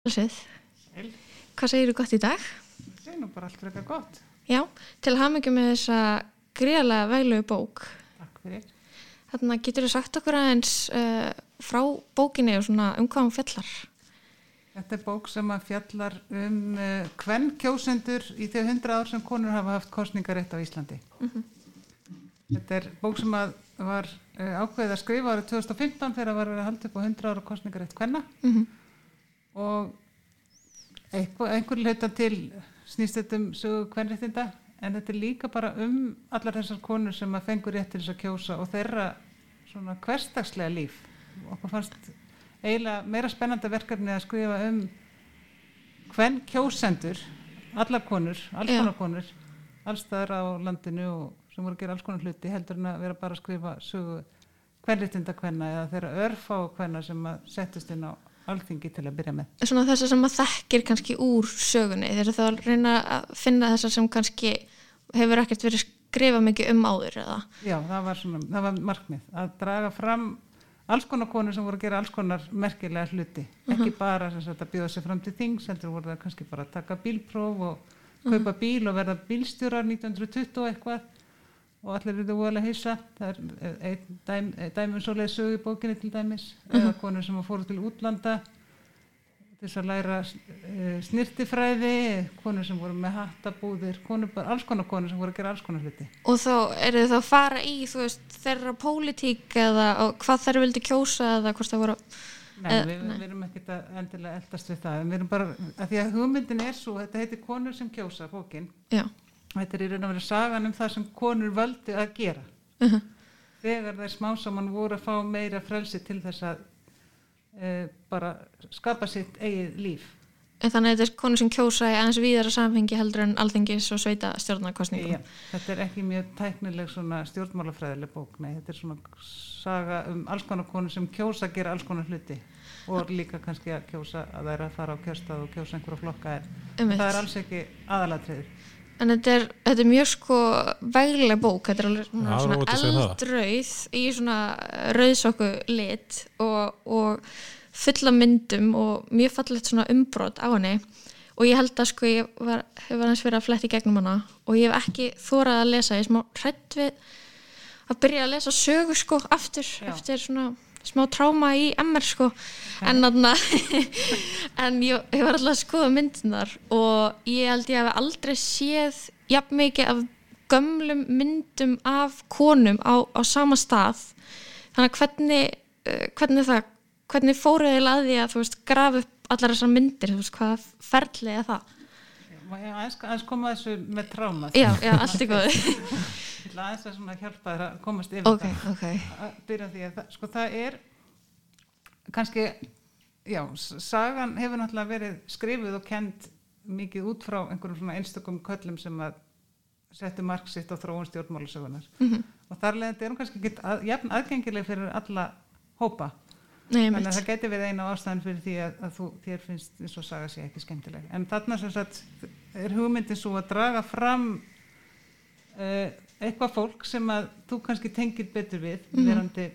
Hvað segir þú gott í dag? Það er nú bara allt fyrir eitthvað gott. Já, til að hafa mikið með þessa gríðarlega veglegu bók. Takk fyrir. Þarna getur þú sagt okkur aðeins uh, frá bókinni og svona um hvað hún fjallar. Þetta er bók sem að fjallar um uh, hvern kjósendur í þau hundra ár sem konur hafa haft kostningarétt á Íslandi. Þetta er bók sem að var uh, ákveðið að skrifa árið 2015 þegar var verið að halda upp á 100 ára kostningarétt hvenna Mm og einhver leita til snýst þetta um sögu hvernréttinda en þetta er líka bara um allar þessar konur sem að fengur rétt til þess að kjósa og þeirra svona hverstagslega líf. Okkur fannst eiginlega meira spennandi verkefni að skrifa um hvern kjósendur, allar konur, alls konar konur, alls staðar á landinu og sem voru að gera alls konar hluti heldur en að vera bara að skrifa sögu hvernréttinda hvenna eða þeirra örfá hvenna sem að settist inn á alþingi til að byrja með. Svona þessar sem maður þekkir kannski úr sögunni. Eru þá reyna að finna þessar sem kannski hefur ekkert verið skrifað mikið um áður eða. Já, það var, svona, það var markmið að draga fram alls konar konur sem voru að gera alls konar merkilega hluti ekki bara sem sagt, að bjóða sér fram til þings heldur voru það kannski bara að taka bílpróf og kaupa bíl og verða bílstjórar 1920 og eitthvað og allir eru voðalega hissa. Það er einn dæm, dæmi svoleið sögu í bókinni til dæmis eða konur sem fóru til útlanda þess að læra uh, snirtifræði konur sem voru með hattabúðir konur, alls konar konur sem voru að gera alls konar hluti. Og þá eru þá að fara í, veist, þeirra pólitík eða hvað þær vildi kjósa eða hvort það voru... Nei, Eh, við, nei. við erum ekkert að endilega eldast við það, við erum bara, að því að hugmyndin er svo, þetta heitir konur sem kjósa, bókin, Já. Þetta er í raun og verið sagan um það sem konur völdu að gera. Uh Þegar þeir smá saman voru að fá meira frelsi til þess að e, bara skapa sitt eigið líf. En þannig að þetta er konur sem kjósa í aðeins víðara samhengi heldur en alþingis og sveita stjórnarkostningum. Já, þetta er ekki mjög tæknileg stjórnmálafræðileg bók, nei, þetta er svona saga um alls konar konur sem kjósa að gera alls konar hluti og líka kannski að kjósa að er að fara á kjörstað og kjósa einhverja flokka en Einmitt. það er alls ekki aðalatriður. En þetta er, þetta er mjög sko vegleg bók, þetta er alveg svona, Já, svona eldrauð í svona rauðsokku lit og, og fulla myndum og mjög fallegt svona umbrot á henni. Og ég held að sko ég var, hefur aðeins verið að fletti gegnum hana. Og ég hef ekki þórað að lesa, ég er smá hrætt við að byrja að lesa sögu sko aftur, Já. eftir svona smá tráma í MR sko. En, þarna, en ég, ég var alltaf að skoða myndinar og ég held ég hef aldrei séð jafn mikið af gömlum myndum af konum á, á sama stað. Þannig að hvernig, uh, hvernig það hvernig fóruð þið að þú veist grafa upp allar þessar myndir, þú veist hvað ferli er það? Má ég aðeins, aðeins koma að þessu með tráma? Já, já, allt í góðu Ég ætla aðeins að hjálpa þér að komast yfir Ok, það. ok Að byrja því að það, sko það er kannski, já, sagan hefur náttúrulega verið skrifuð og kend mikið út frá einhverjum svona einstökum köllum sem að settu mark sitt á þróun stjórnmálusögunar Mhm. og þar leðandi er hún kannski ekki að, jafn aðgengileg fyrir alla hópa Nei, mitt það geti verið eina ástæðan fyrir því að, að þú, þér finnst eins og saga sé ekki skemmtileg. En þarna sem sagt er hugmyndin svo að draga fram uh, eitthvað fólk sem að þú kannski tengir betur við, verandi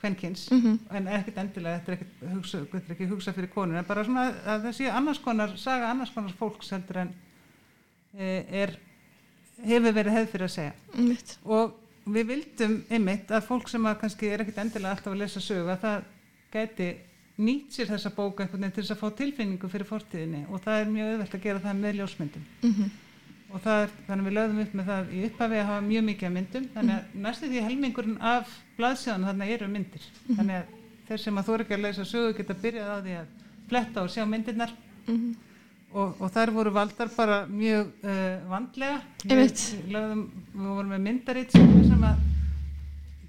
kvenkins, en ekkert endilega, þetta er ekkert hugsa, þetta er ekki hugsa fyrir konur, en bara svona að það sé annars konar, saga annars konar fólks heldur en uh, er, hefur verið hefð fyrir að segja Mitt. og við vildum einmitt að fólk sem að kannski er ekkit endilega alltaf að lesa sögu að það gæti nýtt sér þessa bóka veginn til þess að fá tilfinningu fyrir fortíðinni og það er mjög auðvelt að gera það með ljósmyndum Mhm. Og það er, þannig við lögðum upp með það í upphafi að hafa mjög mikið af myndum. Þannig að næstu því helmingurinn af blaðsjáðan þannig eru myndir. Þannig að þeir sem að þú ekki að lesa sögu geta byrjað á því að fletta og sjá myndirnar. Mhm. og, og þær voru valdar bara mjög uh, vandlega. Við, lögðum, við vorum með myndaritt sem að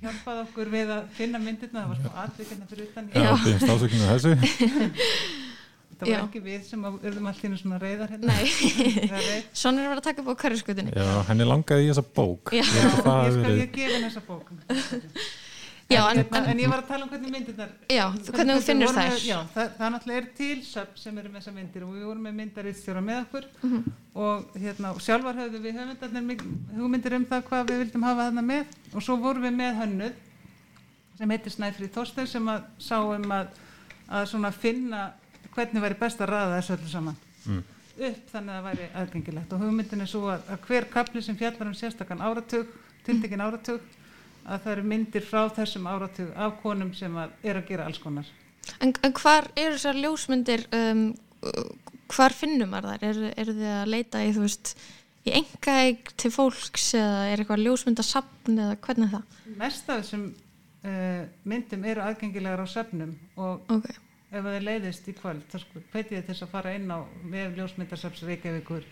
hjálpaði okkur við að finna myndirna það var smá atvikina fyrir utan. Já. Já, byggjumst ásökinu þessu. það var Já. ekki við sem að urðum allt í einu svona reyðar hérna svona er að vera að taka upp á hverjaskutinni Já, henni langaði í þessa bók. Já. Ég skal ég gefa henni þessa bók Já, en, en, en, en ég var að tala um hvernig myndirnar já, hvernig þú finnur þær með, já, það, það náttúrulega er til söfn sem eru með þessar myndir og við vorum með myndaristjóra með okkur Mhm. og hérna, sjálfar höfðu við höfundarnir mik- hugmyndir um það hvað við vildum hafa þarna með og svo vorum við með hönnuð sem heitir Snæfrið Þorstein sem að sá um að, að svona finna hvernig væri best að raða þessu öllu saman Mm. upp þannig að það væri aðgengilegt og hugmyndin er svo að, að hver kapli sem fjallar um sérstakann áratug, tiltekin áratug að það eru myndir frá þessum áratug af konum sem að er að gera alls konar En, en hvar eru þessar ljósmyndir, um, hvar finnum maður þær? Eru, eru þið að leita í, þú veist, í engaeg til fólks eða er eitthvað ljósmyndasafn eða hvernig er það? mest af þessum uh, myndum eru aðgengilegar á söfnum og Ok, ef það leiðist í kvöld þá sko hvetið þið þess að fara inn á vef ljósmyndarsafs Reykjavíkur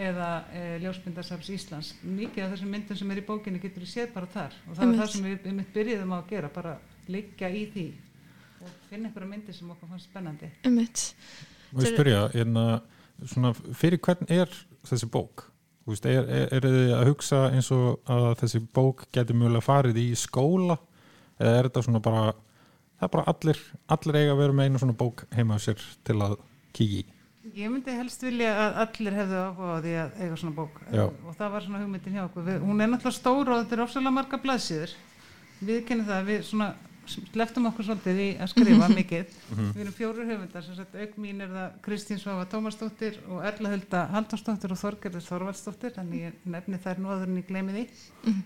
eða e, ljósmyndarsafs Íslands mikið af þessum myndum sem er í bókinni getur við séð bara þar og það var Einmitt. það sem við, við byrjuðum á að gera bara liggja í því og finna einhverja myndir sem okkur fannst spennandi. Og ég spyrja, hérna, svona, fyrir hvern er þessi bók? Þú veist, er, er, er þið að hugsa eins og að þessi bók getur mjögulega farið í skóla eða er þetta svona bara það er bara allir, allir eiga að vera með einu svona bók heima á sér til að kíkja í Ég myndi helst vilja að allir hefðu áhuga á því að eiga svona bók Já. og það var svona hugmyndin hjá okkur. Við, hún er náttúrulega stóra og þetta er ofsalega marga blaðsíður. Við kennum það, við svona leftum okkur svolítið í að skrifa mikið. Við erum fjóru höfundar, sem sagt auk mín er það Kristín Svafa Tómasdóttir og Erla Hulda Halldórsdóttir og Þorgerður Þorvaldsdóttir, þannig ég nefni þær nú áður en ég gleymi því.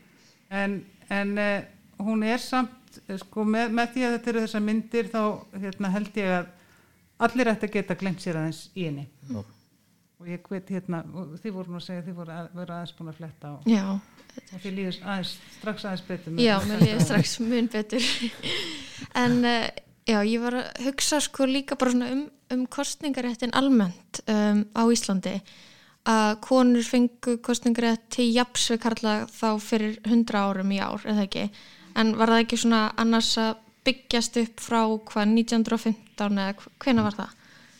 En, en uh, hún er samt, eh, sko, með, með því að þetta eru þessar myndir þá hérna, held ég að allir ætti að geta glemt sér aðeins í henni Já. og ég veit hérna og þið voru nú að segja að þið voru að vera aðeins búin að fletta á Já, þið líður aðeins, strax aðeins betur já, mér líður strax mun betur. en uh, já, ég var að hugsa sko líka bara svona um, um kostningaréttin almennt um, á Íslandi að konur fengu kostningarétt til japs við karla þá fyrir 100 árum í ár, eða ekki? En var það ekki svona annars að byggjast upp frá hvað 1915 eða hv- hvenær var það?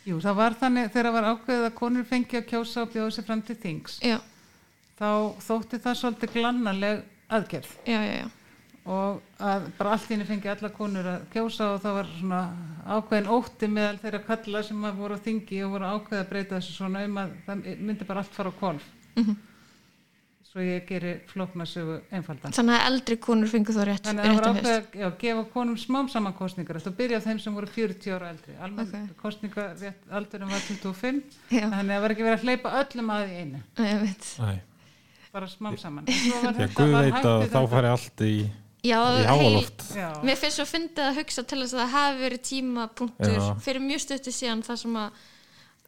Jú, það var þannig þegar það var ákveðið að konur fengi að kjósa og bjóða sér fram til þings Já, þá þótti það svolítið glannaleg aðgerð já, já, og að bara allt í henni fengi alla konur að kjósa og það var svona ákveðin ótti meðal þeirra kalla sem voru á þingi og voru ákveðið að breyta þessu svona um að það myndi bara allt fara á kolf Mhm. Svo ég geri flóknasögu einfaldan Þannig að eldri konur fengu þá rétt, Þannig að það var réttum ákveð að já, gefa konum smám saman kostningar þetta byrja á þeim sem voru 40 ára eldri Ok. okay. kostningarétt aldurum var 25 Já, þannig að það var ekki verið að hleypa öllum að í einu ég veit. Nei, bara smám saman En svo var því að þetta- Guð var veit að þá fari allt í, Já, Já. Mér finnst svo fyndið að hugsa til þess að það hafi verið tímapunktur Já. fyrir mjög stöttu síðan þar sem að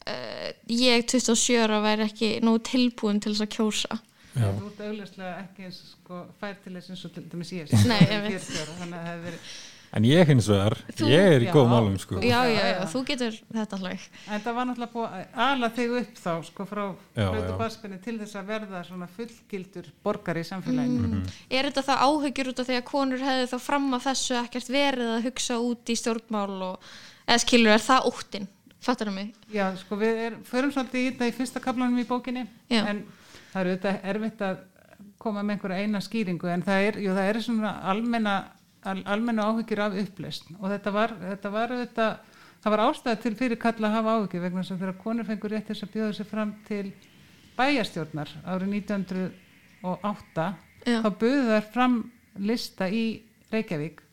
uh, ég 27 ára væri ekki nógu tilbúin til þess að kjósa. Þú ert augljóslega ekki eins sko, fær til þess eins og til dæmis ég Nei, ég veit. 40 ára, þannig að það verið En ég hins vegar, Þú- ég er í Já. góðum álum sko. Já, já, já, þú getur þetta alveg. en það var náttúrulega búið að ala þig upp þá sko frá baspenni til þess að verða svona fullgildur borgar í samfélaginu Mhm. Er þetta þá áhyggjur út af því að konur hefði þá fram að þessu ekkert verið að hugsa út í stjórnmál og eða skilur, er það óttin? Fattar það mig? Já, sko við er, förum svolítið í þetta í fyrsta kaplanum í bókinni Já. en það er auðvitað erfitt að koma með einhverja eina skýringu en það er, jú, það er svona almenna, al, almenna áhyggjur af upplest og þetta var, þetta var auðvitað, það var ástæða til fyrir kalla að hafa áhyggjur vegna að þegar konur fengur rétt þess að bjóða sér fram til bæjarstjórnar árið 1908 Já. þá buðu þær fram lista í Reykjavík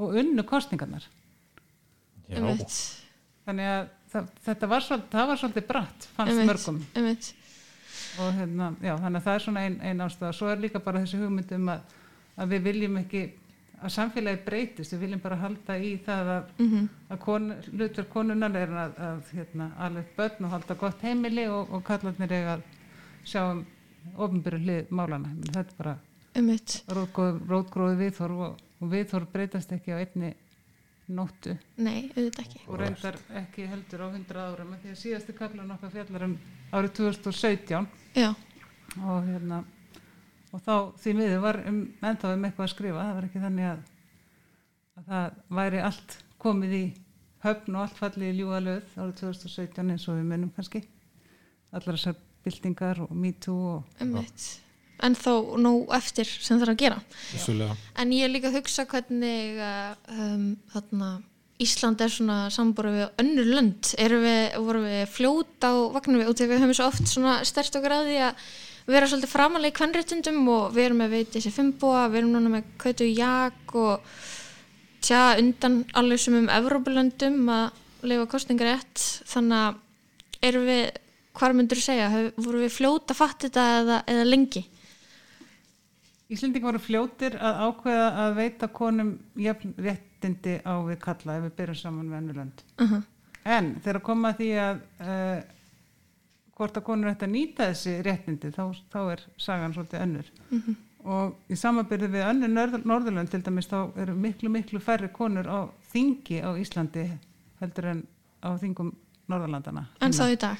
og unnu kostningarnar Já. Þannig að það, þetta var svolítið, var svolítið bratt fannst mörgum. Og hérna, já, þannig að það er svona ein, ein ástæða. Svo er líka bara þessi hugmynd um að, að við viljum ekki að samfélagi breytist, við viljum bara halda í það að, Mm að kon, hlutverk konunar er að, að hérna, alveg börn og halda gott heimili og, og kallarnir eiga að sjá um ofnbyrju hlið málana þetta er bara einmitt. rótgróð, rótgróði viðhorf og, og viðhorf breytast ekki á einni nóttu Nei, auðvitað ekki. og reyndar ekki heldur á 100 árum því að síðasti kallan okkar fjallar um árið 2017 Já, og hérna og þá því miður var um ennþá um eitthvað að skrifa, það var ekki þannig að, að það væri allt komið í höfn og allt fallið í ljúga löð árið 2017 eins og við munum kannski allar þessar byltingar og me too og einmitt. En þó nú eftir sem það er að gera. Vissulega. En ég er líka að hugsa hvernig um, þarna, Ísland er svona sambúru við önnur lönd. Erum við, vorum við fljót á vagnum við út af við höfum svo oft svona stærst okkur að vera svolítið framalega í kvennréttundum og við erum með veit þessi fimmboa, við erum núna með kautu jak og tja undan alveg sem um Evrópulöndum að lifa kostningarétt þannig að erum við hvað myndur þú segja, Hef, voru við fljóta fatt þetta eða, eða lengi Íslendingar voru fljótir að ákveða að veita konum jafn réttindi á við kalla ef við byrjum saman við annu lönd. uh -huh. En þegar koma því að uh, hvort að konur ætti að nýta þessi réttindi þá, þá er sagan svolítið önnur. Og í samabyrði við önnur Norður- Norðurlönd til dæmis þá eru miklu miklu færri konur á þingi á Íslandi heldur en á þingum Norðurlandana. en þá í dag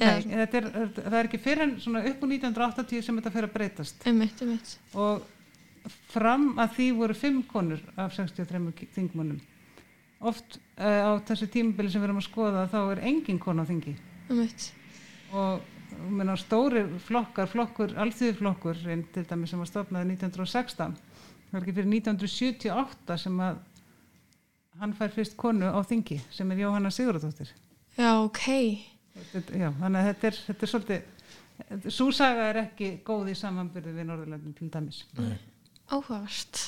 Nei, er, það er ekki fyrir en svona upp úr 1980 sem þetta fyrir að breytast. Einmitt, einmitt. Og fram að því voru fimm konur af 63 þingmönnum. Oft uh, á þessu tímabili sem við erum að skoða þá er engin kona á þingi. Einmitt, og menna, stóri flokkar, flokkur, alþýðuflokkur til dæmis sem var stofnaði 1916 það er ekki fyrir 1978 sem að hann fær fyrst konu á þingi sem er Jóhanna Sigurðardóttir. Já, ok. Þetta- Já, þannig að þetta er, þetta er svolítið Súsaga er ekki góð í samanbyrði við Norðurlandin til dæmis. áhugavert.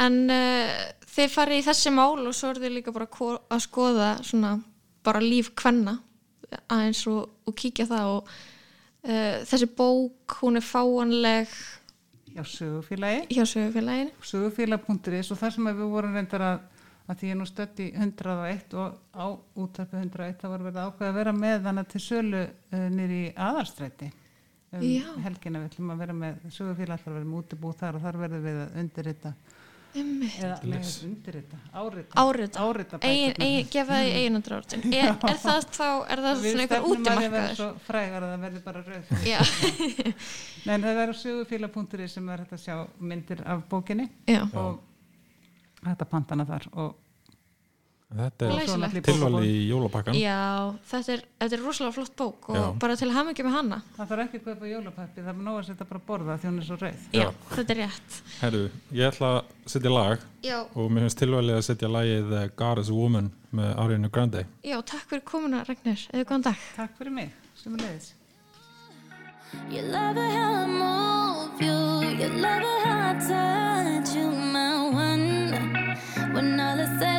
En uh, þið farið í þessi mál og svo er þið líka bara að skoða svona bara líf kvenna aðeins og, og kíkja það og uh, þessi bók hún er fáanleg Já, sögufélagi, hjá sögufélaginu. Sögufélag.is og það sem við vorum reyndar að, að því ég nú stödd í 101 og á útarpi 101 það var verið ákveð að vera með þannig til sölu uh, nýri í aðalstræti um Já. helgina. Við ætlum að vera með sögufélag ætlar að vera með útibúð þar og þar verðum við að undirrita. Eða undirrita, árita Árita, gefa því eiginandráttin er, er það þá, er það Við svona einhver stefnum að það verður útimarkaður? svo frægar að það verður bara rauð. Já, Nei, en það verður sögufélag.ri sem er hægt að sjá myndir af bókinni. Já, og að pantana þar og Þetta er tilvali í jólapakkan já þetta, er, þetta er rosalega flott bók og Já. bara til að hafa ekki með hana Það þarf ekki að kaupa jólapappi, það er nóg að setja bara að borða því hún er svo rauð. já, Já. þetta er rétt Herru, ég ætla að setja lag já, og mér finnst tilvalið að setja lagið God is a Woman með Ariana Grande já takk fyrir komuna Ragnir, eða góðan dag Takk fyrir mig, sem er leiðis. You love it how I move you. You love it how I touch all the same